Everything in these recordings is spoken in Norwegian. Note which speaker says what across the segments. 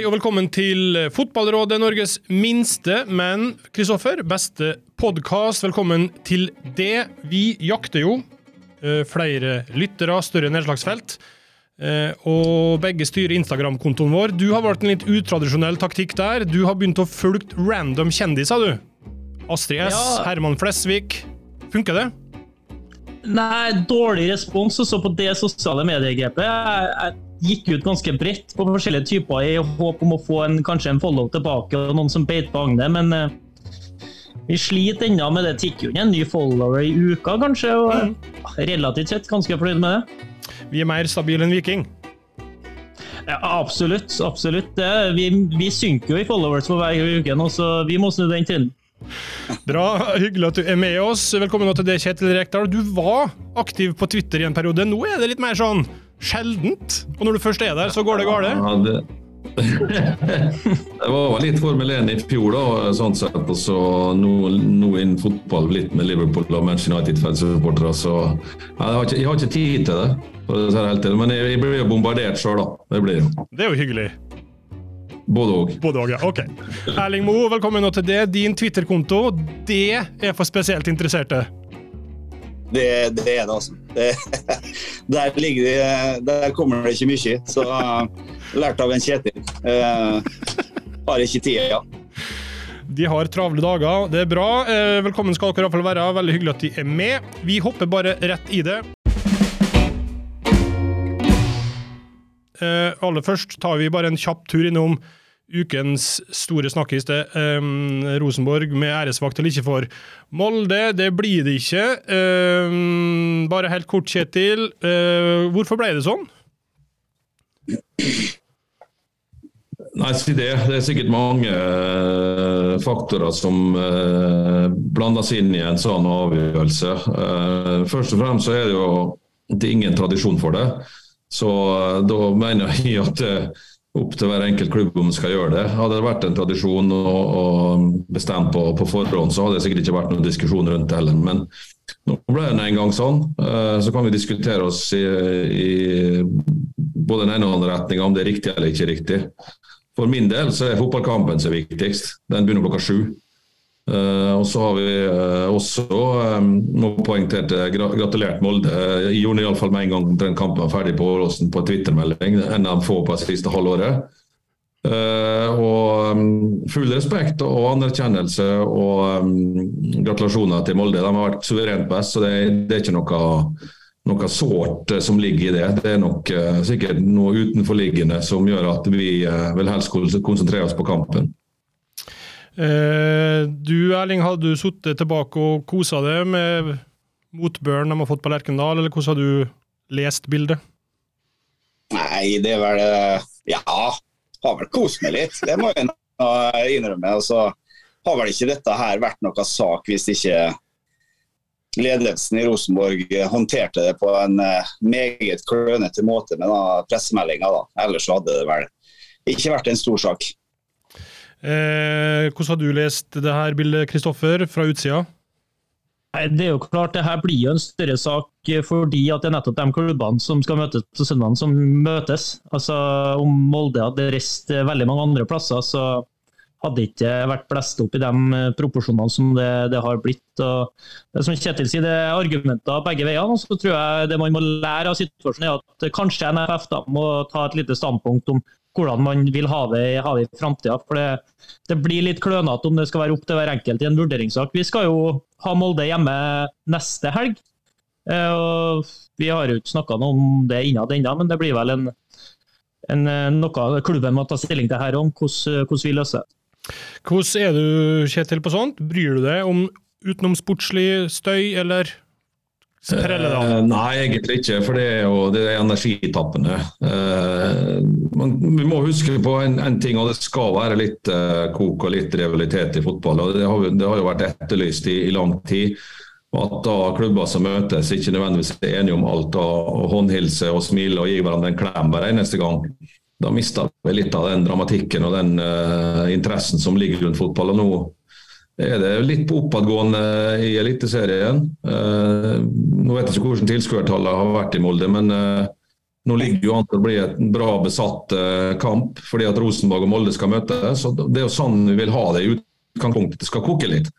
Speaker 1: Hei og velkommen til Fotballrådet, Norges minste, men Kristoffer, beste podkast. Velkommen til det. Vi jakter jo eh, flere lyttere, større nedslagsfelt. Eh, og begge styrer Instagram-kontoen vår. Du har valgt en litt utradisjonell taktikk der. Du har begynt å følge random kjendiser, du. Astrid S,
Speaker 2: Ja.
Speaker 1: Herman Flesvig. Funker det?
Speaker 2: Nei, dårlig respons også på det sosiale mediegrepet. Jeg, jeg gikk ut ganske bredt på forskjellige typer i håp om å få en, kanskje en follow tilbake og noen som beit på agnet, men uh, vi sliter ennå med det. Tikker inn en ny follower i uka, kanskje, og er relativt sett ganske fornøyd med det.
Speaker 1: Vi er mer stabile enn Viking.
Speaker 2: Ja, absolutt. absolutt. Vi, vi synker jo i followers for hver uke så vi må snu den trenden.
Speaker 1: Bra, hyggelig at du er med oss. Velkommen til det, Kjetil Rekdal. Du var aktiv på Twitter i en periode. Nå er det litt mer sånn sjeldent. Og når du først er der, så går det galt.
Speaker 3: Ja, det, det var litt Formel 1 i fjor, da, sånn sett. Og så nå, nå innen fotball litt med Liverpool og Manchester United-supportere. Så ja, jeg, har ikke, jeg har ikke tid til det. Men jeg, jeg blir jo bombardert sjøl, da. Det blir jo.
Speaker 1: Det er jo hyggelig.
Speaker 3: Både òg.
Speaker 1: Både ja. Ok. Erling Moe, velkommen nå til det. Din Twitter-konto, det er for spesielt interesserte.
Speaker 4: Det, det er det, altså. Det, der, ligger det, der kommer det ikke mye. Så lært av en Kjetil. Uh, har ikke tid, ja.
Speaker 1: De har travle dager, det er bra. Eh, Velkommen skal dere i hvert fall være. Veldig hyggelig at de er med. Vi hopper bare rett i det. Eh, aller først tar vi bare en kjapp tur innom ukens store snakkis. Eh, Rosenborg med æresvakt eller ikke for Molde. Det blir det ikke. Um, bare helt kort, Kjetil. Uh, hvorfor ble det sånn?
Speaker 3: Nei, si det. Det er sikkert mange uh, faktorer som uh, blandes inn i en sånn avgjørelse. Uh, først og fremst så er det jo det er ingen tradisjon for det. Så da mener jeg at opp til hver enkelt klubb om de skal gjøre det. Hadde det vært en tradisjon og, og bestemt på, på forhånd, så hadde det sikkert ikke vært noen diskusjon rundt det heller. Men nå ble det en gang sånn. Eh, Så kan vi diskutere oss i, i både den ene og den andre retninga om det er riktig eller ikke riktig. For min del så er fotballkampen som er viktigst. Den begynner klokka sju. Eh, og så har vi eh, også poengtert eh, gra gratulert Molde. Jeg gjorde det iallfall med en gang den kampen var ferdig på Åråsen på Twitter-melding. En av få på det siste halvåret. Og um, full respekt og anerkjennelse og um, gratulasjoner til Molde. De har vært suverent best, så det, det er ikke noe, noe sårt som ligger i det. Det er nok uh, sikkert noe utenforliggende som gjør at vi uh, vil helst konsentrere oss på kampen.
Speaker 1: Eh, du Erling, hadde du sittet tilbake og kosa deg med motbøren de har fått på Lerkendal, eller hvordan har du lest bildet?
Speaker 4: Nei, det er vel uh, Ja, har vel kost meg litt. Det må jeg innrømme. Og så har vel ikke dette her vært noe sak hvis ikke ledelsen i Rosenborg håndterte det på en uh, meget klønete måte med pressemeldinga. Ellers hadde det vel ikke vært en stor sak.
Speaker 1: Eh, hvordan har du lest det her bildet, Kristoffer, fra utsida?
Speaker 2: Nei, det er jo klart, det her blir jo en større sak eh, fordi at det er nettopp de klubbene som skal møtes på søndag, som møtes. Altså, Om Molde hadde reist eh, veldig mange andre plasser, så hadde det ikke vært blest opp i de eh, proporsjonene som det, det har blitt. Og som Kjetil sier, det er argumenter begge veiene. og så tror jeg Det man må lære av situasjonen, er at kanskje NFF da må ta et lite standpunkt om hvordan man vil ha det, ha det i framtida. For det, det blir litt klønete om det skal være opp til hver enkelt i en vurderingssak. Vi skal jo ha Molde hjemme neste helg. Eh, og Vi har jo ikke snakka noe om det innad ennå, men det blir vel en, en, eh, noe klubben må ta stilling til her om, hvordan, hvordan vi løser det.
Speaker 1: Hvordan er du, Kjetil, på sånt? Bryr du deg om utenomsportslig støy, eller?
Speaker 3: Eh, nei, egentlig ikke, for det er jo det er energitappende. Eh, man, vi må huske på en, en, ting, og det skal være litt eh, kok og litt rivalitet i fotball. og Det har, det har jo vært etterlyst i, i, lang tid. At da klubber som møtes ikke nødvendigvis er enige om alt og, og håndhilse og smile og gi hverandre en klem hver eneste gang. Da mister vi litt av den dramatikken og den uh, interessen som ligger rundt fotball. og nå er det litt på oppadgående i Eliteserien. Uh, nå vet jeg ikke hvordan tilskuertallet har vært i Molde, men uh, Nå ligger jo an til å bli et bra besatt uh, kamp, fordi at Rosenborg og Molde skal møtes. så Det er jo sånn vi vil ha det i utgangspunktet. Det skal koke litt.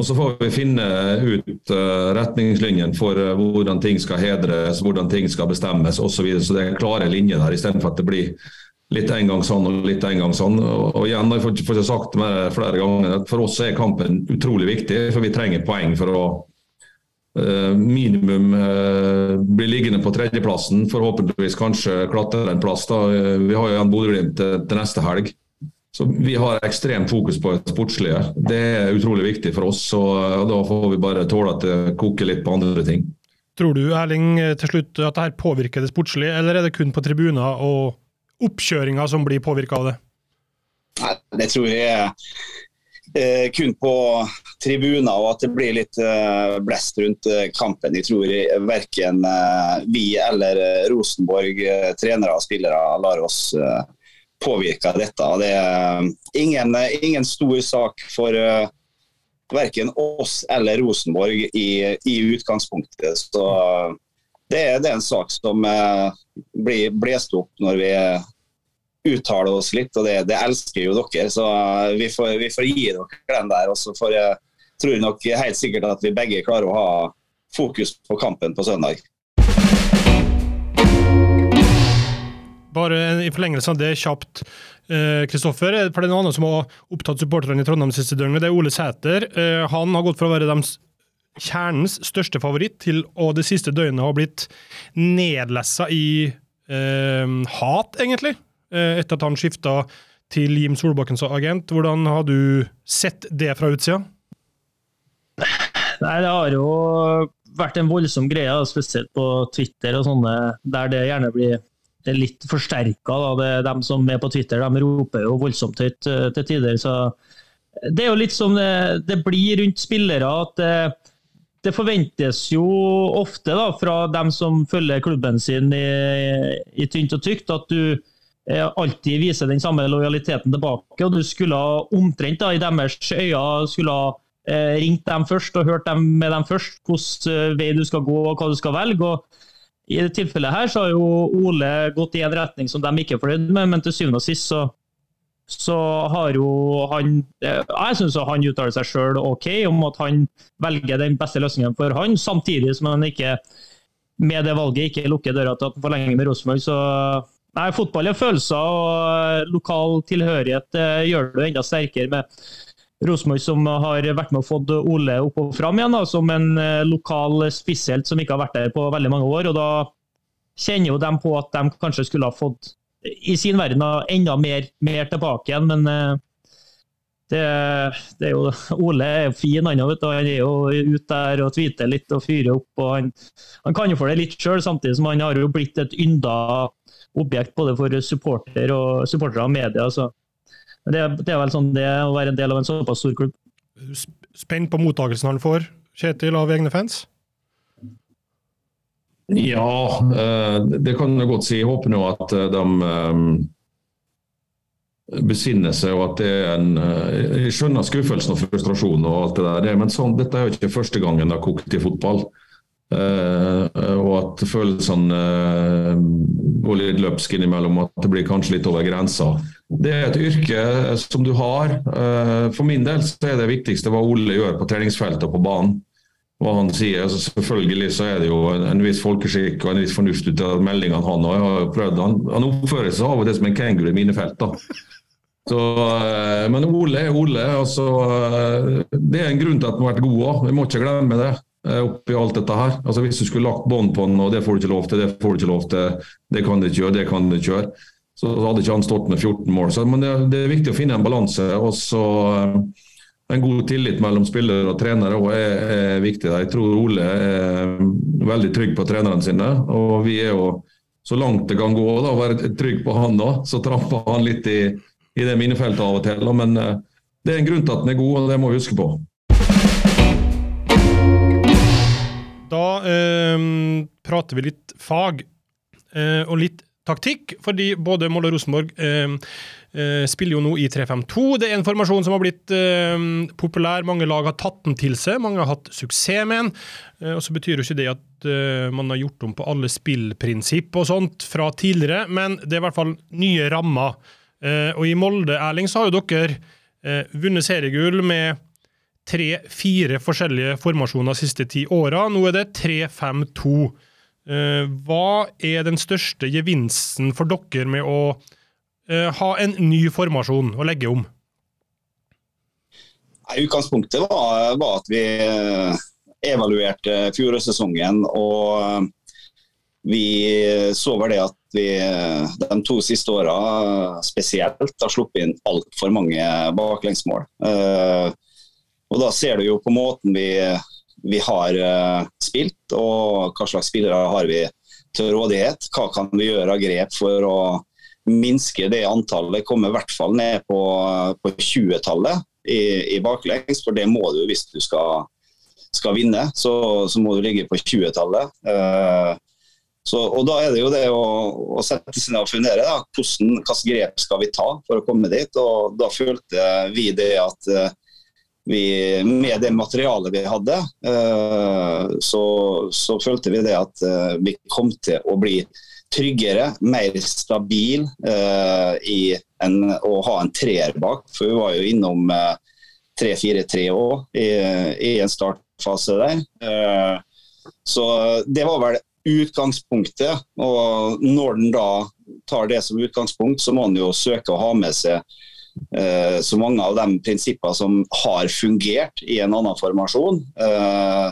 Speaker 3: Og Så får vi finne ut uh, retningslinjen for hvordan ting skal hedres, hvordan ting skal bestemmes osv. Så, videre. så det er klare linjer der, istedenfor at det blir litt en gang sånn og litt en gang sånn. Og, og igjen, jeg får ikke sagt det flere ganger, at For oss er kampen utrolig viktig, for vi trenger poeng for å uh, minimum bli liggende på tredjeplassen. Forhåpentligvis kanskje klatre en plass. da. Vi har jo igjen Bodø-Glimt til, til neste helg. Så Vi har ekstremt fokus på det sportslige. Det er utrolig viktig for oss. og Da får vi bare tåle at det koker litt på andre ting.
Speaker 1: Tror du Erling, til slutt at dette påvirker det sportslige, eller er det kun på tribuner og oppkjøringa som blir påvirka av det?
Speaker 4: Nei, Det tror jeg er eh, kun på tribuner og at det blir litt eh, blest rundt eh, kampen. Jeg tror verken eh, vi eller eh, Rosenborg, trenere og spillere, lar oss påvirke av dette. Det er ingen, ingen stor sak for uh, verken oss eller Rosenborg i, i utgangspunktet. Så det, det, er en sak som eh, blir blåst opp når vi uttaler oss litt, og det, det elsker jo dere. Så uh, vi, får, vi, får, gi dere den der. Og så får jeg tror nok helt sikkert at vi begge klarer å ha fokus på kampen på søndag.
Speaker 1: Bare i forlengelse av det, kjapt. Kristoffer, eh, for det er noen andre som har opptatt supporterne i Trondheim siste døgnet. Det er Ole Sæter. Eh, han har gått fra å være deres kjernens største favoritt til å det siste døgnet ha blitt nedlessa i eh, hat, egentlig. Eh, etter at han skifta til Jim Solbakken som agent. Hvordan har du sett det fra utsida?
Speaker 2: Nei, det har jo vært en voldsom greie, spesielt på Twitter og sånne, der det gjerne blir det litt forsterka. De som er på Twitter, de roper jo voldsomt høyt uh, til tider. så Det er jo litt som det, det blir rundt spillere. at det, forventes jo ofte da, fra dem som følger klubben sin i, i tynt og tykt, at du eh, alltid viser den samme lojaliteten tilbake. og Du skulle omtrent da, i deres øyne skulle ha eh, ringt dem først og hørt dem med dem først, hvilken eh, vei du skal gå og hva du skal velge. og i det tilfellet her så har jo Ole gått i en retning som de ikke er fornøyd med, men til syvende og sist så, så har jo han Jeg syns han uttaler seg sjøl OK om at han velger den beste løsningen for han, samtidig som han ikke med det valget ikke lukker døra til at han forlenger med Rosenborg. Så nei, fotball er følelser, og lokal tilhørighet gjør det enda sterkere med Rosenborg som har vært med og fått Ole opp og fram igjen, da, som en eh, lokal spisshelt som ikke har vært der på veldig mange år. og Da kjenner jo de på at de kanskje skulle ha fått i sin verden enda mer, mer tilbake igjen. Men eh, det, det, er jo, Ole er jo fin, han òg. Han er jo ute der og tweeter litt og fyrer opp. og Han, han kan jo få det litt sjøl, samtidig som han har jo blitt et ynda objekt både for supporter og, supportere og media. så det, det, er vel sånn det å være en del av en såpass stor klubb.
Speaker 1: Spent på mottakelsen han får, Kjetil, av egne fans?
Speaker 3: Ja, eh, det kan jeg godt si. Jeg håper nå at eh, de eh, besinner seg, og at det er en Jeg skjønner skuffelsen og frustrasjonen og alt det der, men sånn, dette er jo ikke første gangen det har kokt i fotball. Og at følelsene går litt løpsk innimellom, at det blir kanskje litt over grensa. Det er et yrke som du har. For min del så er det viktigste hva Ole gjør på treningsfeltet og på banen. Hva han sier. Altså, selvfølgelig så er det jo en, viss folkeskikk og en viss fornuft ut av meldingene han har prøvd. Han, han oppfører seg av og til som en kenguru i mine felt. da. Så, men Ole er Ole. Altså, det er en grunn til at han har vært god òg, vi må ikke glemme det. Eh, oppi alt dette her. Altså Hvis du skulle lagt bånd på den, og det får du ikke lov til, det får du ikke lov til, det kan du ikke gjøre, det kan du ikke gjøre, så hadde ikke han stått med 14 mål. Så, men det, det, er viktig å finne en balanse. og så En god tillit mellom spillere og trenere er, er, viktig. Jeg tror Ole er veldig trygg på trenerne sine. og vi er jo så langt det kan gå, da, være trygg på han òg. Så tramper han litt i, i det minefeltet av og til. Men eh, det er en grunn til at han er god, og det må vi huske på.
Speaker 1: Da eh, prater vi litt fag, eh, og litt taktikk, fordi både Molde og Rosenborg eh, eh, spiller jo nå i 3-5-2. Det er en formasjon som har blitt eh, populær. Mange lag har tatt den til seg, mange har hatt suksess med den. Eh, og Så betyr jo ikke det at eh, man har gjort om på alle spillprinsipp og sånt fra tidligere, men det er i hvert fall nye rammer. Eh, og i Molde, Erling, så har jo dere vunnet seriegull med tre-fire forskjellige formasjoner de siste ti åra. Nå er det 3-5-2. Eh, hva er den største gevinsten for dere med å eh, ha en ny formasjon å legge om?
Speaker 4: Nei, utgangspunktet var, var at vi eh, evaluerte fjorårssesongen. Og vi så vel det at vi de to siste åra spesielt har sluppet inn altfor mange baklengsmål. Og da ser du jo på måten vi, vi har spilt, og hva slags spillere har vi til rådighet. Hva kan vi gjøre av grep for å minske det antallet, komme i hvert fall ned på, på 20-tallet i, i, baklengs, for det må du hvis du skal, skal vinne. Så, så, må du ligge på 20-tallet. Uh, og Da er det jo det å, å sette seg ned og fundere. Da. Hvilke grep skal vi ta for å komme dit? og Da følte vi det at uh, vi, med det materialet vi hadde, uh, så, så, følte vi det at vi kom til å bli tryggere, mer stabil i en, å ha en treer bak. For vi var jo innom uh, 3-4-3 òg i, i, en startfase der. Så det var vel utgangspunktet. Og når den da tar det som utgangspunkt, så må en jo søke å ha med seg så mange av de prinsippene som har fungert i en annen formasjon. Uh,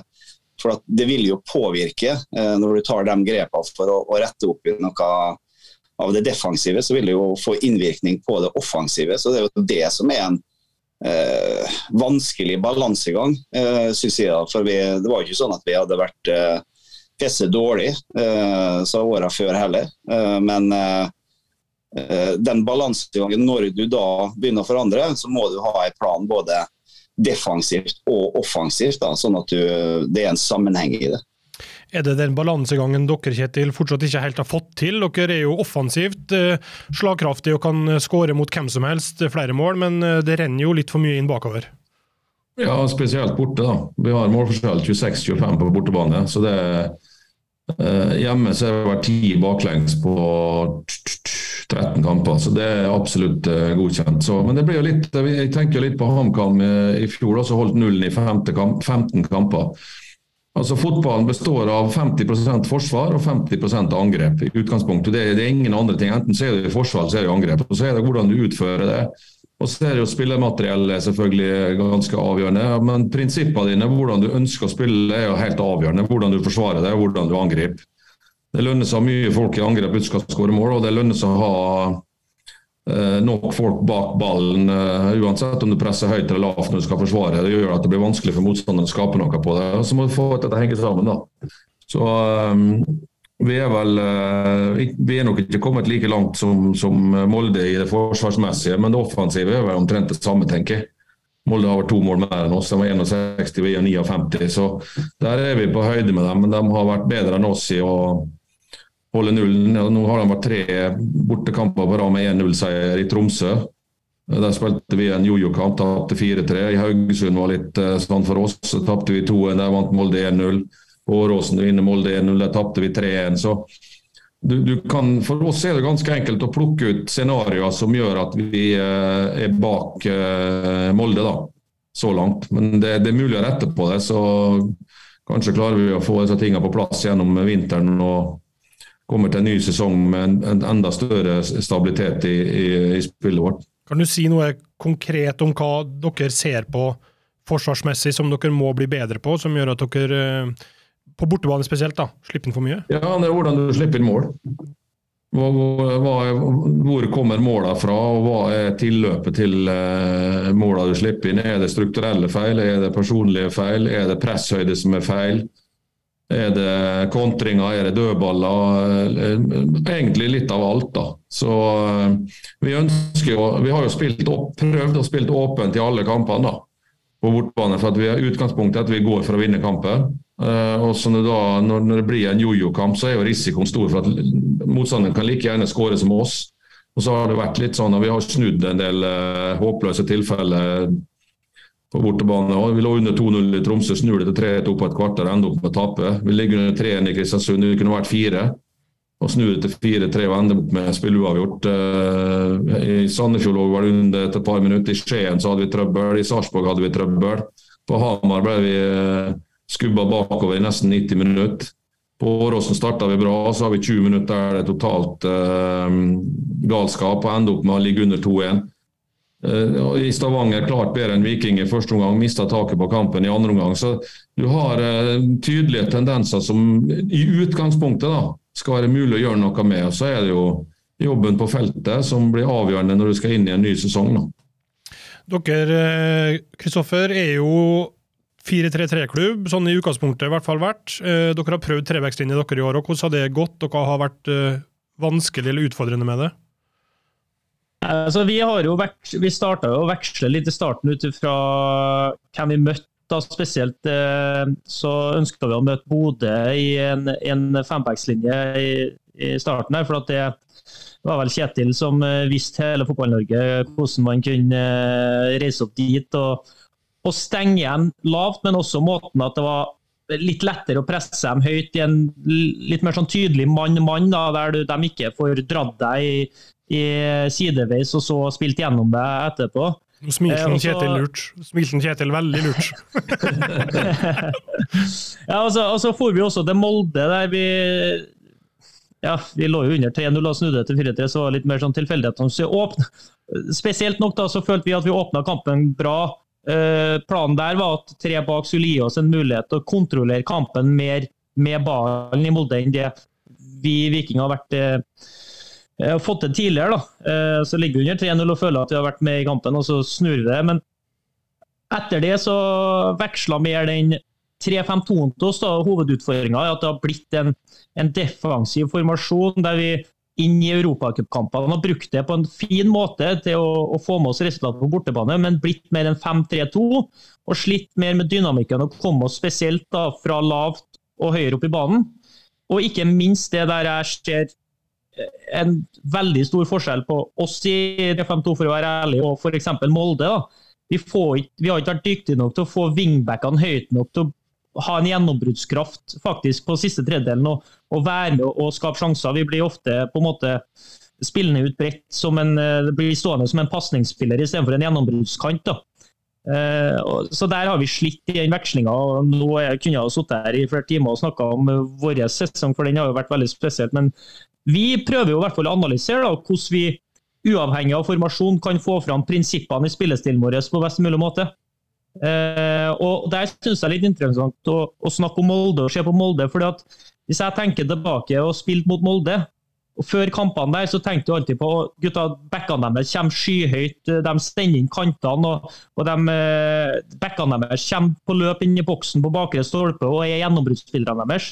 Speaker 4: for det vil jo påvirke eh, når du tar de grepene for å, rette opp i noe av det defensive, så vil det jo få innvirkning på det offensive. Så det er jo det som er en eh, vanskelig balansegang, eh, syns jeg. For vi, det var jo ikke sånn at vi hadde vært eh, dårlig eh, så åra før heller. Eh, men eh, den balansegangen når du da begynner å forandre, så må du ha en plan både defensivt og offensivt, da, sånn at du, det er en sammenheng i det.
Speaker 1: Er det den balansegangen dere Kjetil, fortsatt ikke helt har fått til? Dere er jo offensivt slagkraftig slagkraftige og kan skåre mot hvem som helst flere mål, men eh, det renner jo litt for mye inn bakover?
Speaker 3: Ja, spesielt borte. da. Vi har målforskjell 26-25 på bortebane. så det eh, Hjemme så har det vært ti baklengs på 13 kamper, så det er absolutt uh, godkjent. Så, men det blir jo litt, eh, jeg tenker litt på HamKam i fjor, som holdt nullen i kamp, 15 kamper. Altså Fotballen består av 50% forsvar og 50 angrep. i utgangspunktet. Det, det, er ingen andre ting. Enten så er det forsvar eller så er det angrep. Og Så er det hvordan du utfører det. Og så er jo Spillermateriellet selvfølgelig ganske avgjørende. Men prinsippene dine, hvordan du ønsker å spille, er jo helt avgjørende. Hvordan du forsvarer det og hvordan du angriper. Det lønner seg mye folk i angrep skal skåre mål, og det lønner seg å ha eh, nok folk bak ballen, uh, uansett om du presser høyt eller lavt når du skal forsvare. Det gjør at det blir vanskelig for motstanderen å skape noe på det. Så må du få dette henge sammen. da. Så um, vi er vel uh, Vi er nok ikke kommet like langt som, som, Molde i det forsvarsmessige, men det offensive er vel omtrent det samme, tenker jeg. Molde har vært to mål mer enn oss. De var 61, vi er 59. Så der er vi på høyde med dem. Men de har vært bedre enn oss i å holde nullen. Nå har de vært tre bortekamper på rad med 1-0-seier i Tromsø. Der spilte vi en jojo-kamp, tapte 4-3. I Haugesund var litt uh, sånn for oss. Så tapte vi 2-1, der vant Molde 1-0. Åråsen vinner Molde 1-0, der tapte vi 3-1. Så du, du kan, for oss er det ganske enkelt å plukke ut scenarioer som gjør at vi eh, er bak eh, Molde, da. Så langt. Men det, det, er mulig å rette på det, så kanskje klarer vi å få disse tingene på plass gjennom vinteren. og kommer til en ny sesong med en, en enda større stabilitet i, i, i, spillet vårt.
Speaker 1: Kan du si noe konkret om hva dere ser på forsvarsmessig som dere må bli bedre på, som gjør at dere, eh, på bortebane spesielt, da, Slippe inn for mye?
Speaker 3: Ja, det er hvordan du slipper inn mål. Hva, hva, hvor kommer målene fra, og hva er tilløpet til uh, målene du slipper inn? Er det strukturelle feil, er det personlige feil, er det presshøyde som er feil? Er det kontringer, er det dødballer? Eh, egentlig litt av alt. da. Så eh, Vi ønsker jo, vi har jo spilt opp, prøvd å spille åpent i alle kampene da, på bortbane. for at vi har Utgangspunktet at vi går for å vinne kampen. Uh, og så når, da, når, det blir en jojo-kamp, så er jo risikoen stor for at motstanderen kan like gjerne skåre som oss. Og så har det vært litt sånn at Vi har snudd en del uh, håpløse tilfeller på bortebane. Og vi lå under 2-0 i Tromsø, snur det til 3-2 på et kvarter og ender opp med å tape. Vi ligger under 3-1 i Kristiansund, det kunne vært 4 og snu det til 4-3 og ende opp med spill uavgjort. Uh, I Sandefjord var det under et par minutter. I Skien så hadde vi trøbbel. I Sarpsborg hadde vi trøbbel. På Hamar ble vi uh, skubba bakover i nesten 90 minutter. På Åråsen starta vi bra, så har vi 20 minutter der det er totalt uh, galskap og ender opp med å ligge under 2-1. Uh, I Stavanger klart bedre enn Viking i første omgang, mista taket på kampen i andre omgang. Så du har tydelige tendenser som i utgangspunktet da, skal være mulig å gjøre noe med. Og så er det jo jobben på feltet som blir avgjørende når du skal inn i en ny sesong. Da.
Speaker 1: Dere, Kristoffer, er jo 4-3-3-klubb, sånn i utgangspunktet i hvert fall vært. Dere har prøvd trevekstlinje dere i år. og Hvordan har det gått? Dere har vært vanskelig eller utfordrende med det?
Speaker 2: Altså, vi har jo vi starta å veksle litt i starten ut fra hvem vi møtte. Da, spesielt eh, så ønska vi å møte Bodø i en, en fembackslinje i, i, starten. her, for Det var vel Kjetil som eh, visste hele Fotball-Norge hvordan man kunne eh, reise opp dit og, og stenge igjen lavt, men også måten at det var litt lettere å presse dem høyt i en litt mer sånn tydelig mann-mann, der du, de ikke får dratt deg i, i, sideveis og så spilt gjennom deg etterpå.
Speaker 1: Nå smilte eh, Kjetil lurt. Smilte Kjetil veldig lurt.
Speaker 2: ja, og så, og så for vi også til Molde, der vi ja, vi lå jo under 3-0 og snudde til 4-3, så var det litt mer sånn tilfeldighet. Spesielt nok da, så følte vi at vi åpna kampen bra. Eh, planen der var at tre bak skulle gi oss en mulighet til å kontrollere kampen mer med ballen i Molde enn det vi Viking har vært eh, har fått det tidligere. da. Eh, så ligger vi under 3-0 og føler at vi har vært med i kampen, og så snur det. Men etter det så veksla mer den 3-5-2-en til oss. Hovedutfordringa er at det har blitt en, en defensiv formasjon der vi inn i europacupkampene og brukt det på en fin måte til å, å få med oss resultatet på bortebane, men blitt mer enn 5-3-2 og slitt mer med dynamikken og komme oss spesielt da, fra lavt og høyere opp i banen. Og ikke minst det der jeg ser en veldig stor forskjell på oss i 3-5-2, for å være ærlig, og f.eks. Molde. da. Vi, får, vi, har ikke vært dyktige nok til å få wingbackene høyt nok til å ha en gjennombruddskraft faktisk på siste tredjedelen og, og, være med og, skape sjanser. Vi blir ofte på en måte spillende ut bredt, som en, eh, blir stående som en pasningsspiller istedenfor en gjennombruddskant. da. Uh, så Der har vi slitt i den vekslinga. Nå kunne jeg sittet her i flere timer og snakka om vår sesong, for den har jo vært veldig spesielt. Men vi prøver jo i hvert fall å analysere da, hvordan vi uavhengig av formasjon kan få fram prinsippene i spillestilen vår på best mulig måte. Uh, og Der syns jeg er litt interessant å, snakke om Molde og se på Molde. fordi at Hvis jeg tenker tilbake og spilte mot Molde, og før kampene der så tenkte du alltid på gutta, backene deres kommer skyhøyt. De stender inn kantene, og, og de, uh, backene deres kommer på løp inn i boksen på bakre stolpe og er gjennombruddsspillerne deres.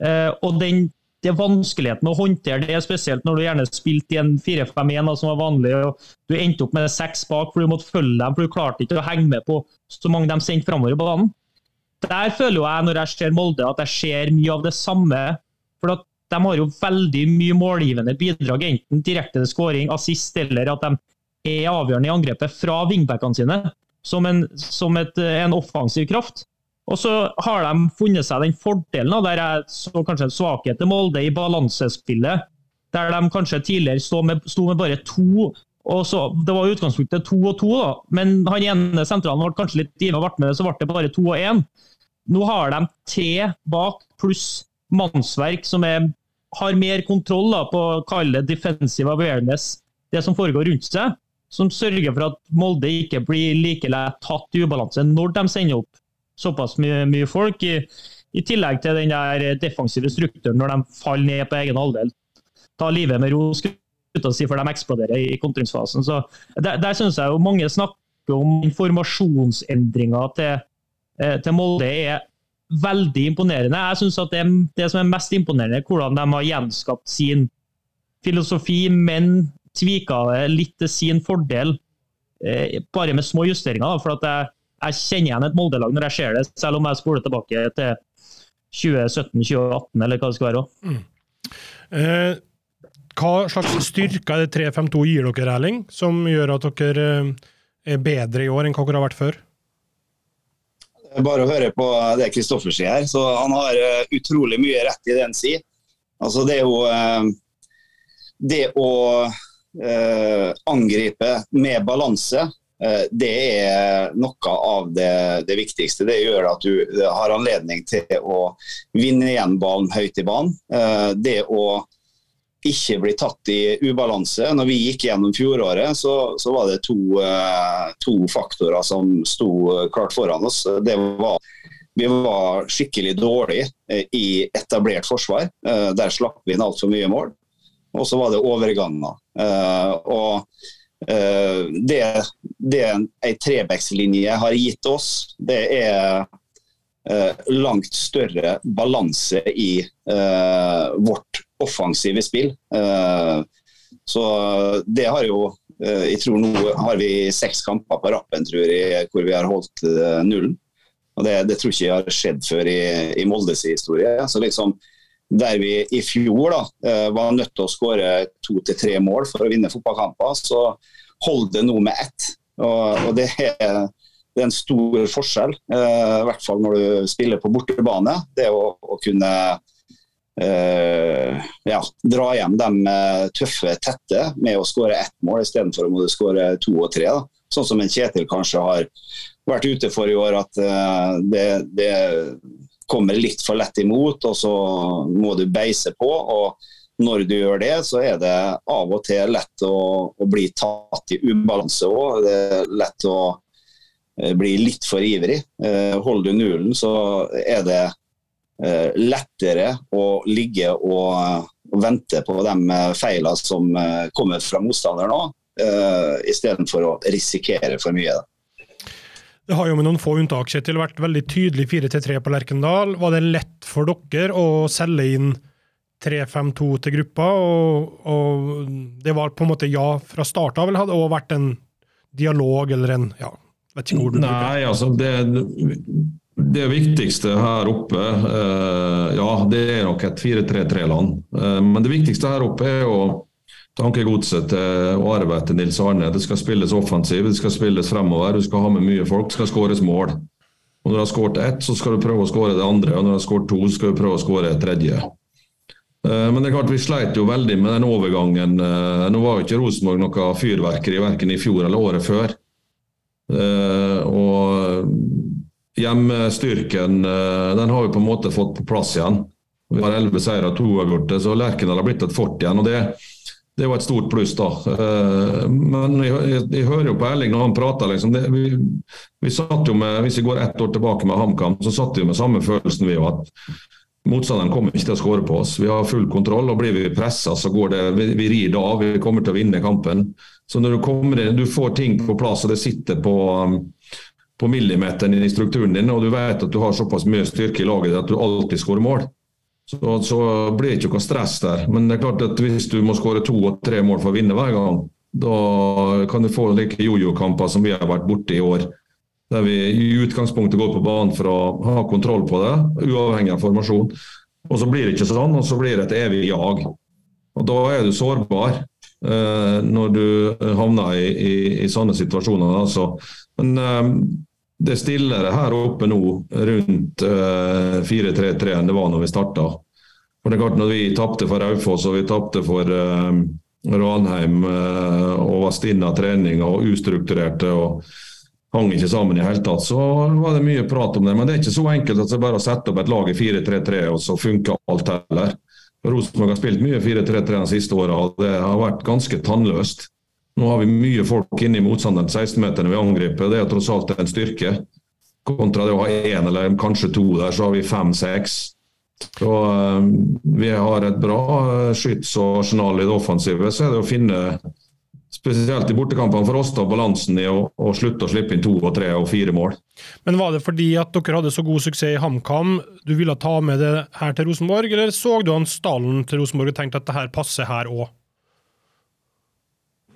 Speaker 2: Uh, og den det vanskeligheten å håndtere det, spesielt når du gjerne spilte i en 4-5-1 som var vanlig. og Du endte opp med seks bak for du måtte følge dem, for du klarte ikke å henge med på så mange de sendte framover i banen. Der føler jeg, når jeg ser Molde, at jeg ser mye av det samme. for at De har jo veldig mye målgivende bidrag, enten direkte skåring, assist, eller at de er avgjørende i angrepet fra wingbackene sine, som en, som et, en offensiv kraft. Og så har de funnet seg den fordelen, der jeg så kanskje en svakhet til Molde i balansespillet. Der de kanskje tidligere sto med, sto med bare to. og så, Det var utgangspunktet to og to, da. men han ene sentralen ble kanskje litt ivrig og ble med, så ble det bare to og én. Nå har de tre bak pluss mannsverk som er, har mer kontroll da, på å kalle defensive awareness, det som foregår rundt seg. Som sørger for at Molde ikke blir like lett tatt i ubalanse når de sender opp såpass mye, mye folk. I, I, tillegg til den der defensive strukturen når de faller ned på egen halvdel. Ta livet med ro, si, for de eksploderer i, i kontringsfasen. Så Der, der syns jeg jo mange snakker om informasjonsendringer til, eh, til Molde er veldig imponerende. Jeg synes at det, det, som er mest imponerende, er hvordan de har gjenskapt sin filosofi, men tvika det litt til sin fordel, eh, bare med små justeringer. for at jeg jeg kjenner igjen et Molde-lag når jeg ser det, selv om jeg spoler tilbake til 2017-2018, eller hva det skal være.
Speaker 1: Eh, hva slags styrker er det 352 gir dere, Erling, som gjør at dere eh, er bedre i år enn hva dere har vært før?
Speaker 4: Bare å høre på det Kristoffer sier her, så han har eh, utrolig mye rett i det han sier. Altså det er jo eh, Det å eh, angripe med balanse, eh, det er noe av det, det, viktigste. Det gjør at du har anledning til å vinne igjen ballen høyt i banen. Eh, det å ikke bli tatt i ubalanse. Når vi gikk gjennom fjoråret, så, så var det to, uh, to, faktorer som sto klart foran oss. Det var vi var skikkelig dårlige uh, i etablert forsvar. Uh, der slapp vi inn altfor mye mål. Og så var det overganger. og det, det ei trebekslinje har gitt oss, det er langt større balanse i vårt offensive spill. Eh, så det har jo eh, Jeg tror nå har vi seks kamper på rappen tror jeg, hvor vi har holdt eh, nullen. Og det, det tror jeg ikke har skjedd før i, i Moldes historie. Så liksom, der vi i fjor da, var nødt til å skåre to til tre mål for å vinne fotballkamper, så holder det nå med ett. Og, og det, er, det, er, en stor forskjell, i hvert fall når du spiller på bortebane. Det å, å kunne Uh, ja, dra hjem de uh, tøffe, tette med å skåre ett mål istedenfor å skåre to og tre. Da. Sånn som en Kjetil kanskje har vært ute for i år, at uh, det, det, kommer litt for lett imot, og så må du beise på. og når du gjør det, så er det av og til lett å, å bli tatt i ubalanse òg. Det er lett å bli litt for ivrig. Holder du nullen, så er det Eh, lettere å ligge og, og vente på de eh, feilene som eh, kommer fra motstanderen uh, istedenfor å risikere for mye.
Speaker 1: Det har jo med noen få unntak Kjetil, vært veldig tydelig 4-3 på Lerkendal. Var det lett for dere å selge inn 3-5-2 til gruppa? Og, og, det var på en måte ja fra start av, eller hadde det også vært en dialog eller en ja, vet ikke hvor du
Speaker 3: Nei, altså det, det viktigste her oppe, eh, ja, det er nok et 4-3-3-land. Eh, men det viktigste her oppe er jo tankegodset til Are til Nils Arne. Det skal spilles offensivt, det skal spilles fremover, du skal ha med mye folk, det skal skåres mål. Og Når du har skåret ett, så skal du prøve å skåre det andre, og når du har skåret to, så skal du prøve å skåre det tredje. Eh, men det er klart vi sleit jo veldig med den overgangen. Nå var jo ikke Rosenborg noe fyrverkeri verken i fjor eller året før. Og Hjemmestyrken eh, den har vi på en måte fått på plass igjen. Vi har elleve seire og to uavgjorte, så Lerkendal har blitt et fort igjen. og det, det var et stort pluss, da. Eh, men jeg, jeg, jeg hører jo på Erling når han prater. Liksom, det, vi, vi, satt jo med, Hvis vi går ett år tilbake med HamKam, så satt vi med samme følelsen vi jo at motstanderen kommer ikke til å skåre på oss. Vi har full kontroll, og blir vi pressa, så går det Vi, vi rir da, vi kommer til å vinne kampen. Så når du kommer inn, du får ting på plass, og det sitter på på millimeteren i strukturen din, og du vet at du har såpass mye styrke i laget at du alltid skårer mål, så, så blir det ikke noe stress der. Men det er klart at hvis du må skåre to og tre mål for å vinne hver gang, da kan du få like jojo-kamper som vi har vært borte i år. Der vi i utgangspunktet går på banen for å ha kontroll på det, uavhengig av formasjon. Og så blir det ikke sånn, og så blir det et evig jag. Og Da er du sårbar eh, når du havner i, i, i sånne situasjoner. Altså. Men eh, det er stillere her oppe nå rundt uh, eh, 4-3-3 enn det var når vi starta. For det er klart Når vi tapte for Raufoss og vi tapte for uh, Ranheim uh, og var stinna trening og ustrukturerte og hang ikke sammen i hele tatt, så var det mye prat om det. Men det er ikke så enkelt at det er bare å sette opp et lag i 4-3-3 og så funker alt heller. Rosenborg har spilt mye 4-3-3 de siste åra, og det har vært ganske tannløst. Nå har vi mye folk inne i motstanderen 16-meter vi angriper. Det er tross alt en styrke. Kontra det å ha én eller kanskje to der, så har vi fem-seks. Så uh, Vi har et bra skyts og arsenal i det offensive. Så er det å finne, spesielt i bortekampene for oss, da, balansen i å, å, slutte å slippe inn to og tre og fire mål.
Speaker 1: Men Var det fordi at dere hadde så god suksess i HamKam du ville ta med det her til Rosenborg, eller så du han stallen til Rosenborg og tenkte at det her passer her òg?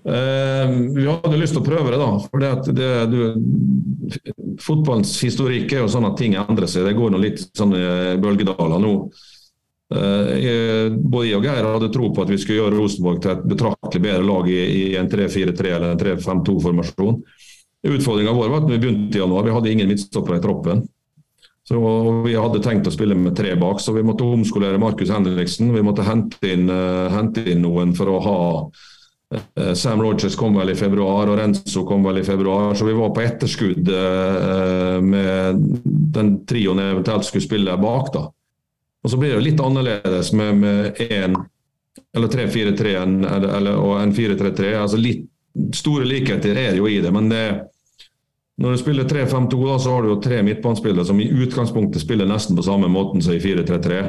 Speaker 3: Eh, vi hadde lyst til å prøve det, da. For det, det, du, fotballens historikk er jo sånn at ting endrer seg. Det går nå litt sånne bølgedaler nå. Eh, både jeg og Geir hadde tro på at vi skulle gjøre Rosenborg til et betraktelig bedre lag i, i en 3-4-3 eller en 3-5-2-formasjon. Utfordringa vår var at vi begynte i januar, vi hadde ingen midtstoppere i troppen. Så Vi hadde tenkt å spille med tre bak, så vi måtte omskolere Markus Henriksen. Vi måtte hente inn, uh, hente inn noen for å ha Sam Rogers kom vel i februar, og Renzo kom vel i februar. Så vi var på etterskudd uh, med den trioen jeg eventuelt skulle spille bak. da. Og Så blir det litt annerledes med, med en eller 3-4-3 og en 4-3-3. altså Store likheter er jo i det, men det når du spiller 3-5-2, så har du jo tre midtbanespillere som i utgangspunktet spiller nesten på samme måten som i 4-3-3.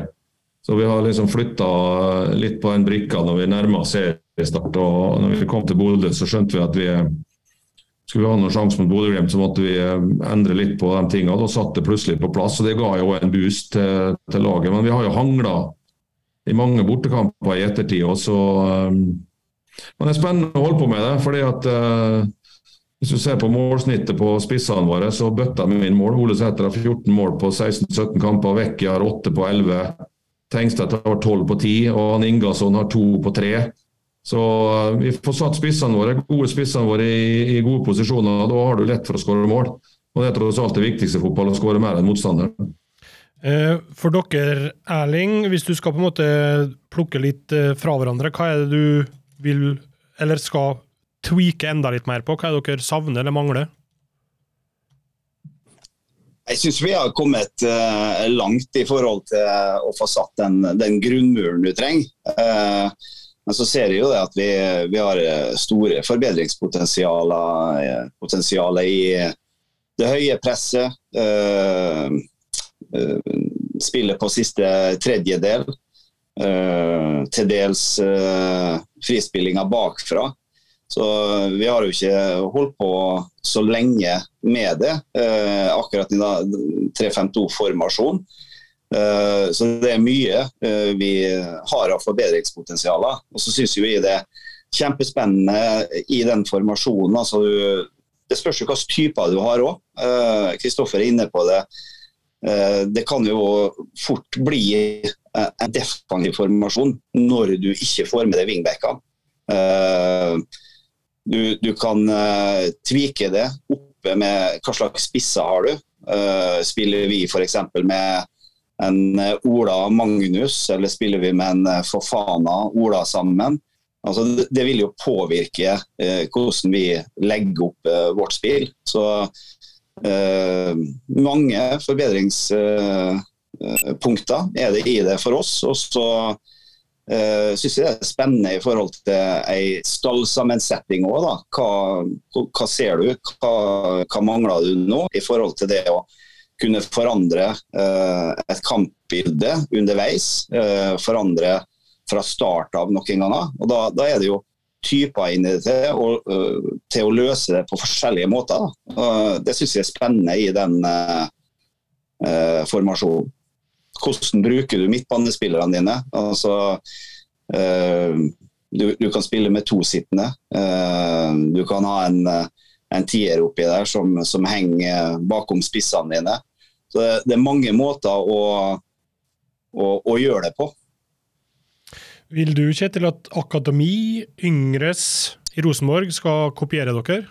Speaker 3: Så vi har liksom flytta litt på en brikka når vi nærmer oss seriestart. Og når vi kom til Bodø, så skjønte vi at vi skulle vi ha noen sjanse mot Bodø-Glimt, så måtte vi eh, endre litt på de tingene. Da satt det plutselig på plass, og det ga jo en boost til, til laget. Men vi har jo hangla i mange bortekamper i ettertid. Og så, um, men det er spennende å holde på med det. fordi at uh, hvis du ser på målsnittet på spissene våre, så bøtta vi inn mål. Ole Sæter har 14 mål på 16-17 kamper. Vekki har 8 på 11. Tengstedt har 12 på 10, og Ingasson har 2 på 3. Så eh, vi får satt spissene våre, gode spissene våre i, i gode posisjoner. og Da har du lett for å skåre mål. Og Det er tross alt det viktigste i fotball, å skåre mer enn motstanderen.
Speaker 1: Eh, for dere, Erling, hvis du skal på en måte plukke litt eh, fra hverandre, hva er det du vil, eller skal tweake enda litt mer på? Hva er det dere savner eller mangler?
Speaker 4: Jeg syns vi har kommet langt i forhold til å få satt den, den grunnmuren du trenger. Men så ser vi jo det at vi, vi har store forbedringspotensialer i det høye presset. Uh, spillet på siste tredjedel. til dels frispillinga bakfra. Så vi har jo ikke holdt på så lenge med det, eh, akkurat i 3-5-2-formasjon. Eh, så det er mye eh, vi har av forbedringspotensialer. Og så syns vi det er kjempespennende i den formasjonen. Altså, det spørs jo hvilke typer du har òg. Kristoffer er inne på det. Det kan jo fort bli en defensiv formasjon når du ikke får med deg wingbackene. Du, du kan tvike det oppe med hva slags spisser har du. Spiller vi f.eks. med en Ola Ola Magnus, eller spiller vi med en uh, Fofana Ola sammen? Altså, det, vil jo påvirke hvordan vi legger opp vårt spill. Så mange forbedringspunkter er det i det for oss. Og så eh, synes jeg det er spennende i forhold til ei stallsammensetning òg. Hva, hva, ser du? Hva, hva, mangler du nå i forhold til det å kunne forandre uh, et kampbilde underveis? Uh, forandre fra start av noen ganger. Og da, da er det jo typer inni det til, og, uh, til å løse det på forskjellige måter. det syns jeg er spennende i den formasjonen hvordan bruker du midtbanespillerne dine? Altså, uh, du, du, kan spille med to sittende. Uh, du kan ha en, en tier oppi der som, som, henger bakom spissene dine. Så det, det er mange måter å, å, å, gjøre det på.
Speaker 1: Vil du, Kjetil, at akademi, yngres i Rosenborg skal kopiere dere?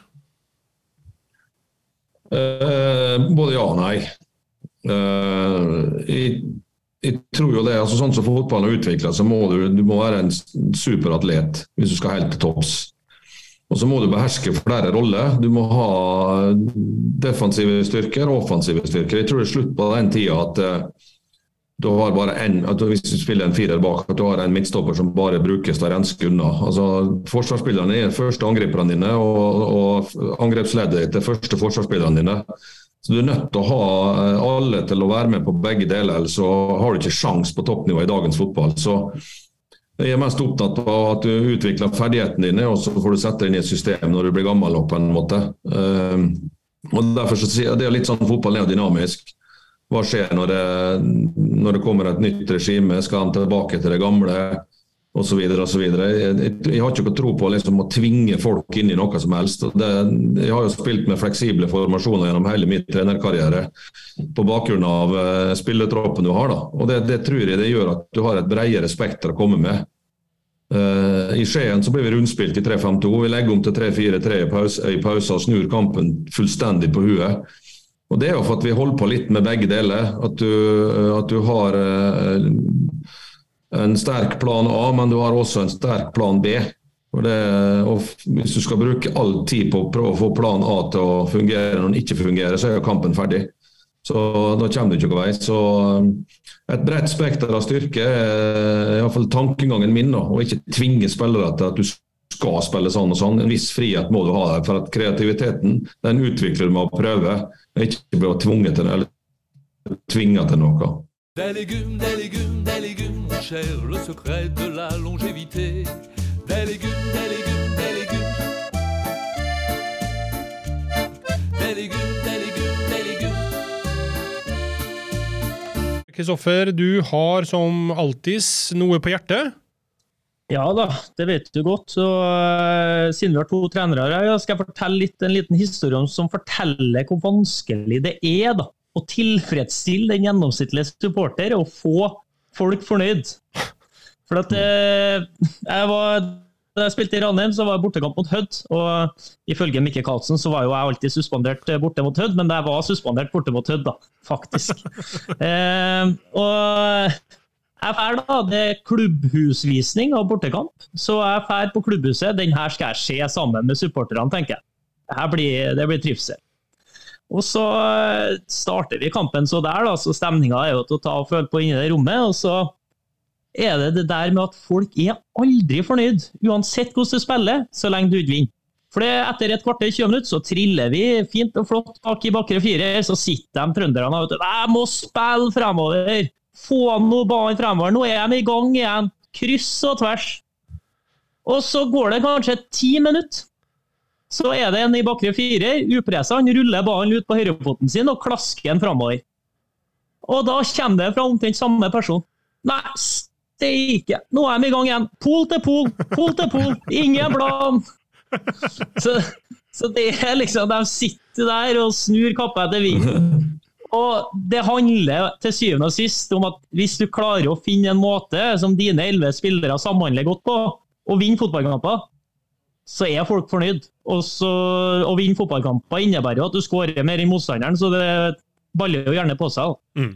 Speaker 3: Eh, både ja og nei. Eh, jeg, jeg, tror jo det, altså Sånn som fotballen har utvikla så må du, du må være en superatlet hvis du skal helt til topps. Og så må du beherske flere roller. Du må ha defensive styrker og offensive styrker. Jeg tror det er slutt på den tida at uh, du har bare en, hvis du spiller en firer bak, at du har en midtstopper som bare brukes til å renske unna. Altså, forsvarsspillerne er første angriperne dine, og, og angrepsleddet er første forsvarsspillerne dine. Så Du er nødt til å ha eh, alle til å være med på begge deler, så har du ikke sjans på toppnivå i dagens fotball. Så Jeg er mest opptatt av at du utvikler ferdighetene dine, og så får du sette deg inn i et system når du blir gammel på en måte. Uh, og derfor så sier jeg Det er litt sånn fotball er dynamisk. Hva skjer når det, når det kommer et nytt regime? Skal han tilbake til det gamle? Osv. Jeg, jeg, jeg har ikke tro på liksom, å tvinge folk inn i noe som helst. Det, jeg har jo spilt med fleksible formasjoner gjennom hele min trenerkarriere på bakgrunn av uh, spilletroppen du har. Da. Og det, det, tror jeg det gjør at du har et bredere spekter å komme med. Uh, I Skien så blir vi rundspilt i 3-5-2. Vi legger om til 3-4-3 i pause, i pause og snur kampen fullstendig på huet. Og Det er jo for at vi holder på litt med begge deler. At du, at du har uh, en sterk plan A, men du har også en sterk plan B. Og det, og hvis du skal bruke all tid på å prøve å få plan A til å fungere når den ikke fungerer, så er jo kampen ferdig. Så da kommer du ikke noen vei. Så um, et bredt spekter av styrke er iallfall tankegangen min. Og ikke tvinge spillere til at du skal spille sånn og sånn. En viss frihet må du ha der. For at kreativiteten den utvikler du med å prøve, ikke bli tvunget til til noe. Des légumes, des légumes, des légumes, mon cher, le secret de la longévité. Des légumes, des légumes, des légumes. Des légumes, des légumes, des légumes.
Speaker 1: Kristoffer, du har som alltids noe på hjertet?
Speaker 2: Ja da, det vet du godt. Så, uh, siden vi har to trenere her, skal jeg fortelle litt, en liten historie som forteller hvor vanskelig det er da, å tilfredsstille den gjennomsnittlige supporter og få folk fornøyd. For at eh, jeg var da jeg spilte i Ranheim, så var jeg bortekamp mot Hødd. Og ifølge Mikke Karlsen så var jo jeg alltid suspendert borte mot Hødd, men jeg var suspendert borte mot Hødd, da, faktisk. eh, og jeg drar da, det er klubbhusvisning av bortekamp. Så jeg drar på klubbhuset. Den her skal jeg se sammen med supporterne, tenker jeg. Det blir, det blir trivsel. Og så eh, starter vi kampen så der, da, så stemninga er jo til å ta og føle på inni det rommet. Og så er det det der med at folk er aldri fornøyd, uansett hvordan du spiller, så lenge du ikke vinner. For etter et kvarter 20 minutter så triller vi fint og flott bak i bakre fire. Så sitter de trønderne og vet Jeg må spille fremover! Få noe banen fremover! Nå er de i gang igjen! Kryss og tvers. Og så går det kanskje ti minutter. Så er det en i bakre firer, upressa. Han ruller ballen ut på høyrefoten sin og klasker den framover. Og da kommer det fra omtrent samme person. Nei, steike! Nå er de i gang igjen. Pol til pol, pol til pol. Ingen plan! Så, så, det er liksom De sitter der og snur kappa etter vinden. Og det handler til syvende og sist om at hvis du klarer å finne en måte som dine elleve spillere samhandler godt på, og vinne fotballkamper, så er folk fornøyd. Og så, Å vinne fotballkamper innebærer jo at du skårer mer enn motstanderen, så det baller jo gjerne på seg. Mm.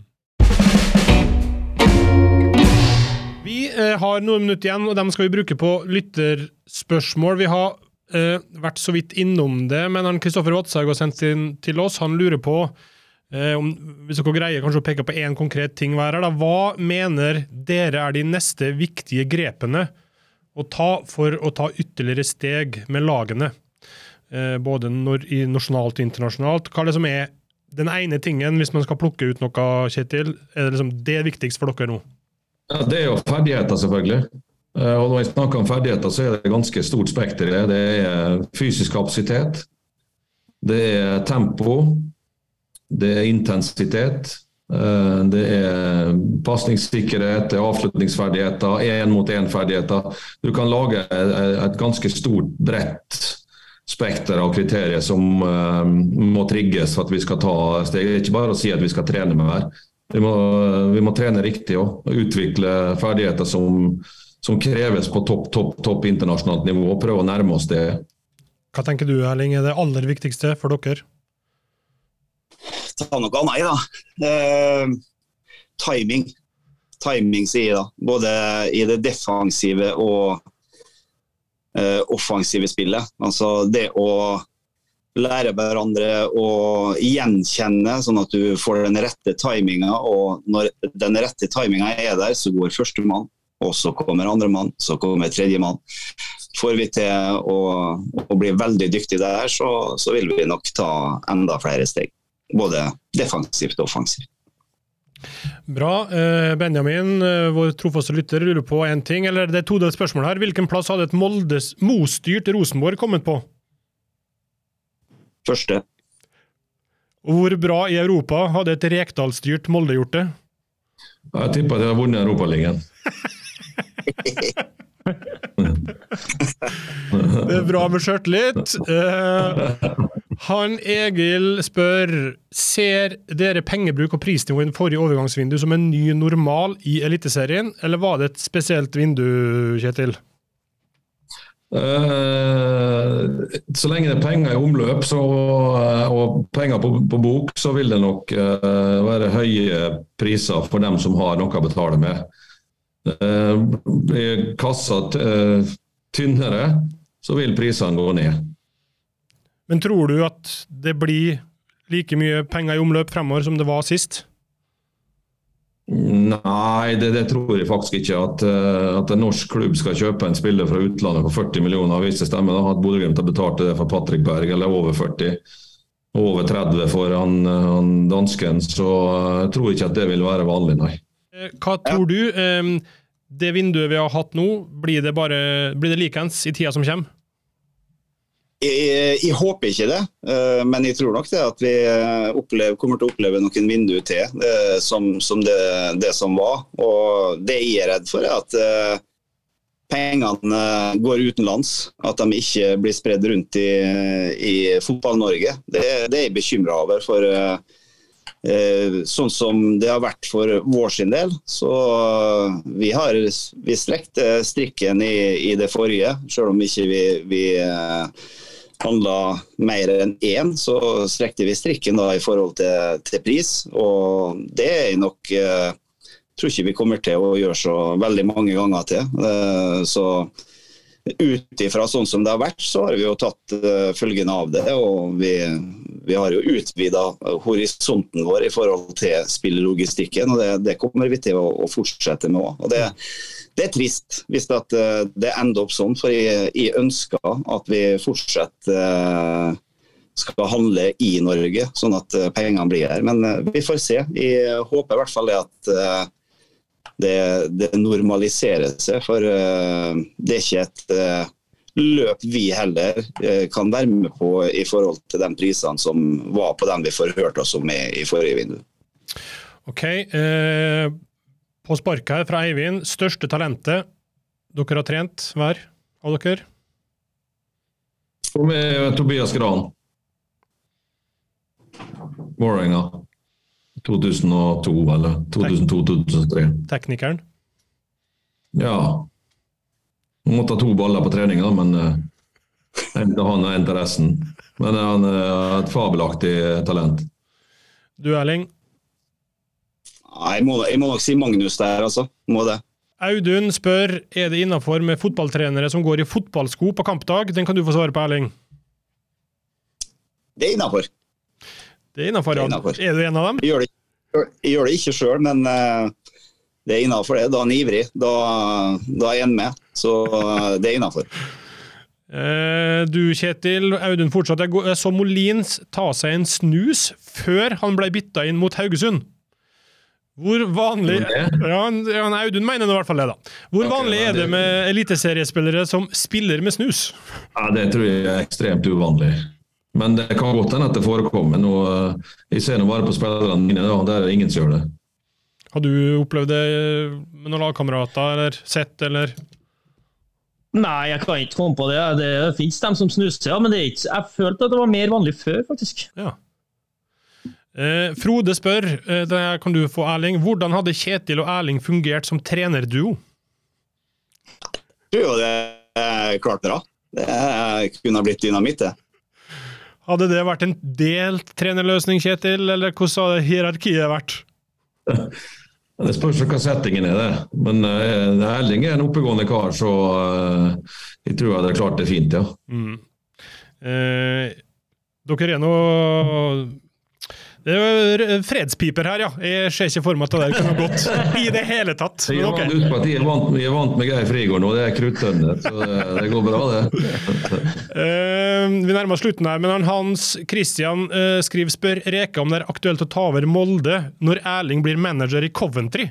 Speaker 1: Vi eh, har noen minutter igjen, og dem skal vi bruke på lytterspørsmål. Vi har eh, vært så vidt innom det, men Kristoffer Watshaug har sendt inn til oss. Han lurer på eh, om hvis dere greier kanskje å peke på én konkret ting hver her. Da. Hva mener dere er de neste viktige grepene å ta for å ta ytterligere steg med lagene, eh, både i nasjonalt og internasjonalt. Hva er det som er den ene tingen, hvis man skal plukke ut noe, Kjetil, er det liksom det viktigste for dere nå?
Speaker 3: Ja, det er jo ferdigheter, selvfølgelig. Eh, og når jeg snakker om ferdigheter, så er det ganske stort spekter. Det er fysisk kapasitet, det er tempo, det er intensitet, det er pasningssikkerhet, det er avslutningsferdigheter, én-mot-én-ferdigheter. Du kan lage et ganske stort, bredt spekter av kriterier som uh, må trigges for at vi skal ta steg. Det er ikke bare å si at vi skal trene mer. Vi må, vi må trene riktig og utvikle ferdigheter som, som kreves på topp, topp, topp internasjonalt nivå. Prøve å nærme oss det.
Speaker 1: Hva tenker du Erling, er det aller viktigste for dere?
Speaker 4: Ta noe av i, da. Eh, timing. Timing, sier jeg da. Både i det defensive og eh, offensive spillet. Altså det å lære hverandre å gjenkjenne, sånn at du får den rette timinga. Og når den rette timinga er der, så går førstemann, og så kommer andremann, så kommer tredjemann. Får vi til å, å, bli veldig dyktige der, så, så vil vi nok ta enda flere steg både defensivt og offensivt.
Speaker 1: Bra. Eh, Benjamin, eh, vår trofaste lytter, lurer på én ting. eller Det er to todelt spørsmål her. Hvilken plass hadde et Moldes Mo-styrt Rosenborg kommet på?
Speaker 4: Første.
Speaker 1: Hvor bra i Europa hadde et Rekdal-styrt Molde gjort det?
Speaker 3: Jeg tipper jeg har vunnet Europaligaen.
Speaker 1: Det er bra med sjøltillit. Uh, han Egil spør Ser dere pengebruk og prisnivå i forrige overgangsvindu som en ny normal i Eliteserien, eller var det et spesielt vindu, Kjetil?
Speaker 3: Uh, så lenge det er penger i omløp så, og penger på, på, bok, så vil det nok uh, være høye priser for dem som har noe å betale med. Uh, blir kassa tynnere, så vil prisene gå ned.
Speaker 1: Men tror du at det blir like mye penger i omløp fremover som det var sist?
Speaker 3: Nei, det, det tror jeg faktisk ikke. At, eh, at, en norsk klubb skal kjøpe en spiller fra utlandet for 40 millioner, hvis det stemmer. da, At Bodø-Glimt har betalt det for Patrick Berg, eller over 40. Over 30 for han, han dansken. Så eh, jeg tror ikke at det vil være vanlig, nei.
Speaker 1: Eh, hva tror du? Det vinduet vi har hatt nå, blir det, bare, blir det likens i tida som kommer?
Speaker 4: Jeg, jeg, håper ikke det, eh, men jeg tror nok det at vi eh, opplever, kommer til å oppleve noen vinduer til eh, som, som det, det, som var. Og Det jeg er redd for, er at pengene går utenlands. At de ikke blir spredd rundt i, i Fotball-Norge. Det, det, er jeg bekymra over. for Sånn som det har vært for vår sin del, så vi har vi strekte strikken i, i det forrige, selv om ikke vi, vi handla mer enn én, så strekte vi strikken da i forhold til, til pris. Og det er nok eh, tror ikke vi kommer til å gjøre så veldig mange ganger til. Eh, så ut ifra sånn som det har vært, så har vi jo tatt følgende følgene av det. Og vi, vi har jo utvida horisonten vår i forhold til spillelogistikken, og det, det kommer vi til å, å fortsette med òg det er trist hvis det, eh, det, ender opp sånn, for jeg, jeg ønsker at vi fortsatt uh, skal handle i Norge, sånn at pengene blir her. Men vi får se. Jeg håper i hvert fall at det, det, normaliserer seg. For det er ikke et løp vi heller kan være med på i forhold til de prisene som var på dem vi forhørte oss om i, i forrige vindu.
Speaker 1: Ok, eh, på sparket her fra Eivind, største talentet dere har trent hver av dere?
Speaker 3: For meg er Tobias Gran. Vålerenga. 2002 eller 2002-2003.
Speaker 1: Teknikeren?
Speaker 3: Ja. Han måtte ha to baller på trening, da, men uh, han har interessen. Men han er et fabelaktig talent.
Speaker 1: Du Erling?
Speaker 4: jeg må, jeg må nok si Magnus der, altså. Må det.
Speaker 1: Audun spør er det innafor med fotballtrenere som går i fotballsko på kampdag. Den kan du få svare på, Erling.
Speaker 4: Det er innafor.
Speaker 1: Det er innafor, ja. Er du en av dem?
Speaker 4: Jeg gjør det, jeg gjør det ikke sjøl, men uh, det er innafor, det. Da er han ivrig. Da, da er han med. Så uh, det er innafor.
Speaker 1: Uh, du Kjetil, Audun fortsatt. Jeg så Molins ta seg en snus før han ble bytta inn mot Haugesund. Hvor vanlig ja, Audun mener i hvert fall det, da. Hvor vanlig er det med eliteseriespillere som spiller med snus?
Speaker 3: Ja, Det tror jeg er ekstremt uvanlig. Men det kan godt hende at det forekommer. Nå, eh, jeg ser nå bare på spillerne mine, da, der er det ingen som gjør det.
Speaker 1: Har du opplevd det med noen lagkamerater, eller sett, eller?
Speaker 2: Nei, jeg kan ikke komme på det. Det fins dem som snuser, ja, men ikke, jeg følte at det var mer vanlig før, faktisk.
Speaker 1: Ja. Eh, Frode spør, eh, det kan du få Erling, hvordan hadde Kjetil og Erling fungert som trenerduo?
Speaker 4: Jo, det er klart bra. Det kunne ha blitt dynamitt, det.
Speaker 1: Hadde det vært en delt trenerløsning, Kjetil, eller hvordan hadde hierarkiet vært?
Speaker 3: Det spørs hva settingen er, det. Men uh, Erling er en oppegående kar, så uh, jeg tror jeg hadde klart det fint, ja. Mm.
Speaker 1: Eh, dere er nå det er fredspiper her, ja. Jeg ser ikke for meg at det der kunne gått i det hele tatt.
Speaker 3: Er, okay. vant, jeg er, vant, jeg er vant med Geir Frigård nå, det er kruttønner, så det, går bra, det.
Speaker 1: uh, vi nærmer oss slutten her, men Hans Christian uh, skriver spør Reka om det er aktuelt å ta over Molde når Erling blir manager i Coventry.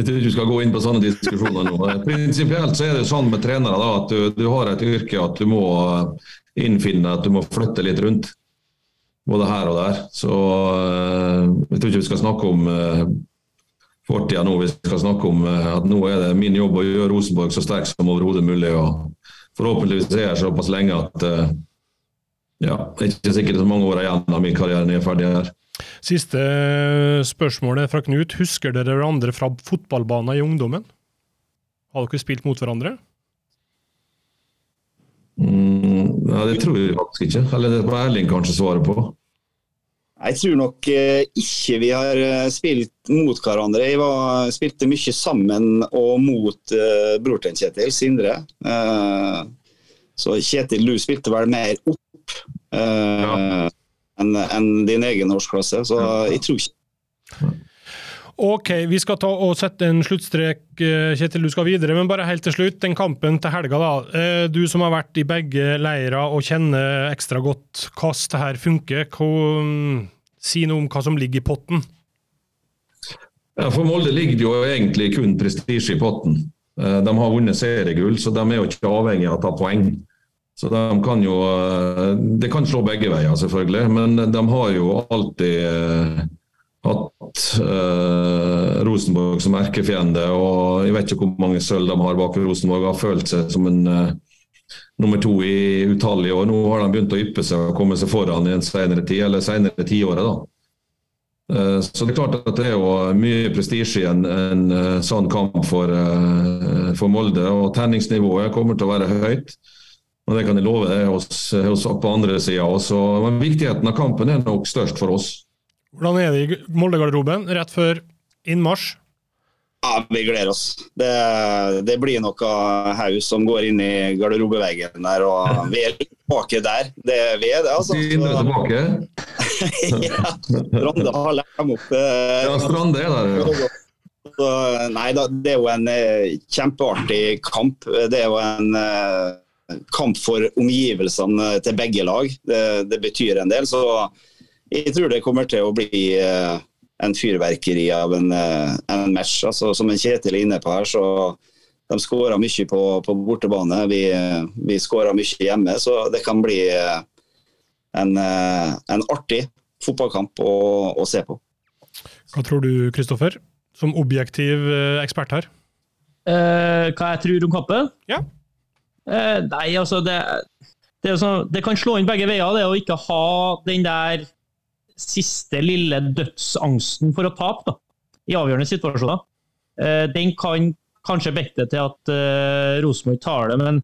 Speaker 3: Jeg tror ikke du skal gå inn på sånne diskusjoner nå. Prinsipielt så er det sånn med trenere da, at du, du, har et yrke at du må innfinne at du må flytte litt rundt både her og der. Så uh, jeg tror ikke vi skal snakke om uh, fortida nå. Vi skal snakke om eh, at nå er det min jobb å gjøre Rosenborg så sterk som overhodet mulig. og Forhåpentligvis er jeg såpass lenge at eh, ja, det er ikke sikkert er så mange år igjen av min karriere når jeg er ferdig her.
Speaker 1: Siste spørsmålet fra Knut. Husker dere hverandre fra fotballbanen i ungdommen? Har dere spilt mot hverandre?
Speaker 3: Mm, nei, det tror jeg faktisk ikke. Eller det får Erling kanskje svare på.
Speaker 4: Jeg tror nok eh, ikke vi har eh, spilt mot hverandre. Jeg var, spilte mye sammen og mot uh, bror til Kjetil, Sindre. Uh, så Kjetil, du spilte vel mer opp uh, ja. enn en din egen årsklasse, så jeg tror ikke
Speaker 1: Ok, vi skal ta og sette en sluttstrek, Kjetil. Du skal videre, men bare helt til slutt. Den kampen til helga, da. Du som har vært i begge leirer og kjenner ekstra godt hvordan det her funker. Hva, si noe om hva som ligger i potten?
Speaker 3: Ja, For Molde ligger det jo egentlig kun prestisje i potten. De har vunnet seriegull, så de er jo ikke avhengig av å ta poeng. Så de kan jo Det kan slå begge veier, selvfølgelig, men de har jo alltid hatt eh, Rosenborg som erkefiende. og Jeg vet ikke hvor mange sølv de har bak Rosenborg. Har følt seg som en eh, nummer to i utallige år. Nå har de begynt å yppe seg og komme seg foran i en senere tid, eller senere tiåret. da. Uh, så det er klart at det er jo mye prestisje i en, en sånn kamp for, for, Molde. og Tenningsnivået kommer til å være høyt. Og Det kan jeg love deg hos, hos på andre sida også. Men viktigheten av kampen er nok størst for oss.
Speaker 1: Hvordan er det i Molde-garderoben rett før innmarsj?
Speaker 4: Ja, Vi gleder oss. Det, det blir noe haug som går inn i garderobeveggen der, og vi er tilbake der. Det, vi er det, altså.
Speaker 3: Sindre tilbake?
Speaker 4: ja. Strande har lært dem opp.
Speaker 3: Eh, ja, Strande er der, ja.
Speaker 4: Så, nei da, det er jo en eh, kjempeartig kamp. Det er jo en eh, kamp for omgivelsene til begge lag. Det, det betyr en del. så jeg tror det kommer til å bli eh, en fyrverkeri av en, eh, en match. Altså, som en Kjetil er inne på her, så de skåra mye på, på, bortebane. Vi, vi skåra mye hjemme, så det kan bli eh, en, en artig fotballkamp å, å, se på.
Speaker 1: Hva tror du, Kristoffer, som objektiv ekspert her?
Speaker 2: Eh, hva jeg tror om kampen?
Speaker 1: Ja.
Speaker 2: Eh, nei, altså det, det, sånn, det, kan slå inn begge veier, det å ikke ha den der siste lille dødsangsten for å tape da, i avgjørende situasjoner. Eh, den kan kanskje bekte til at uh, Rosenborg tar det, men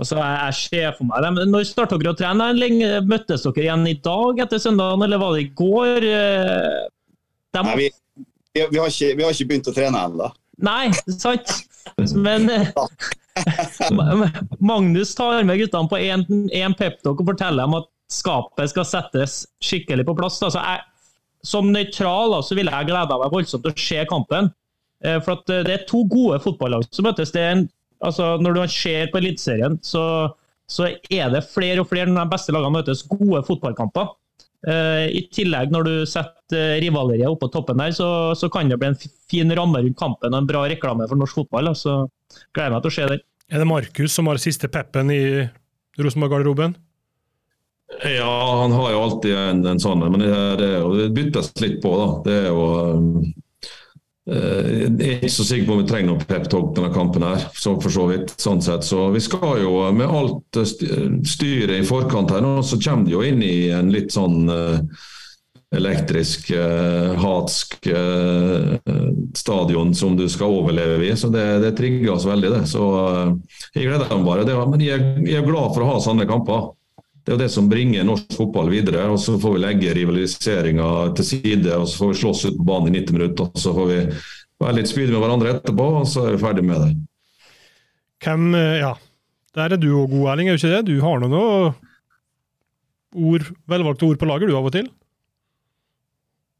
Speaker 2: altså, jeg, jeg ser for meg det. Når starta dere å trene? Lenge, møttes dere igjen i dag etter søndagen, eller var det i går? Uh,
Speaker 4: Nei, vi, vi, vi, har ikke, vi, har ikke, begynt å trene ennå.
Speaker 2: Nei, sant. Men Magnus tar med guttene på én peptalk og forteller dem at skapet skal settes skikkelig på plass. Jeg, som nøytral så ville jeg gleda meg voldsomt til å se kampen. Eh, for eh, Det er to gode fotballag som møtes. En, altså, når du ser på Eliteserien, så, så, er det flere og flere når de beste lagene møtes, gode fotballkamper. Uh, I tillegg, når du setter rivaleriet oppå toppen der, så, så, kan det bli en fin ramme rundt kampen og en bra reklame for norsk fotball. Så gleder jeg meg til å se det.
Speaker 1: Er det Markus som har siste peppen i Rosenborg-garderoben?
Speaker 3: Ja, han har jo alltid en, en sånn, men det, det, det, byttes litt på. da. Det er jo Um, Jeg er ikke så sikker på om vi trenger noen pep-talk denne kampen her, så for så vidt. sånn sett. Så vi skal jo med alt styret i forkant her nå, så kommer det jo inn i en litt sånn elektrisk, hatsk stadion som du skal overleve i. Så det, det trigger oss veldig, det. Så jeg gleder meg bare. Det, men jeg, jeg, er glad for å ha sånne kamper. Det er jo det som bringer norsk fotball videre. og Så får vi legge rivaliseringa til side og så får vi slåss ut på banen i 90 minutter. og Så får vi være litt spydige med hverandre etterpå, og så er vi ferdig med det.
Speaker 1: Hvem, eh, ja, Der er du òg god, Erling, er du ikke det? Du har noen ord, velvalgte ord på lager, du, av og til?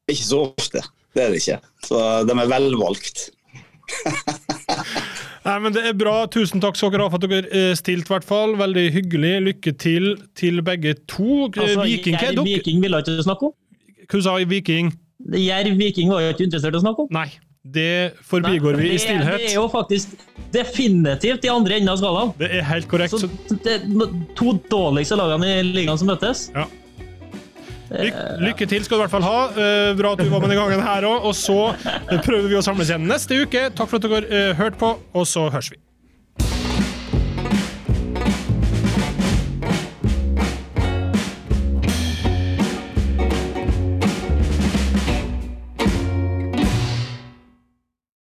Speaker 4: Ikke så ofte, det er det ikke. Så de er velvalgt.
Speaker 1: Nei, men Det er bra. Tusen takk skal dere ha for at dere eh, stilte, hvert fall. Veldig hyggelig. Lykke til til begge to.
Speaker 2: Eh, altså, Viking, Jerv Viking ville ikke snakke om.
Speaker 1: Hva sa Viking?
Speaker 2: Jerv Viking var jo ikke interessert i å snakke om.
Speaker 1: Nei. Det forbigår Nei, vi i stillhet.
Speaker 2: Det er jo faktisk definitivt i andre enden av skalaen.
Speaker 1: Det er helt korrekt.
Speaker 2: Så det er to dårligste lagene i ligaen som møtes.
Speaker 1: Ja. Lykke, lykke til skal du i hvert fall ha. Uh, bra at du var med denne gangen her òg. Og så prøver vi å samles igjen neste uke. Takk for at dere uh, hørte på, og så høres vi.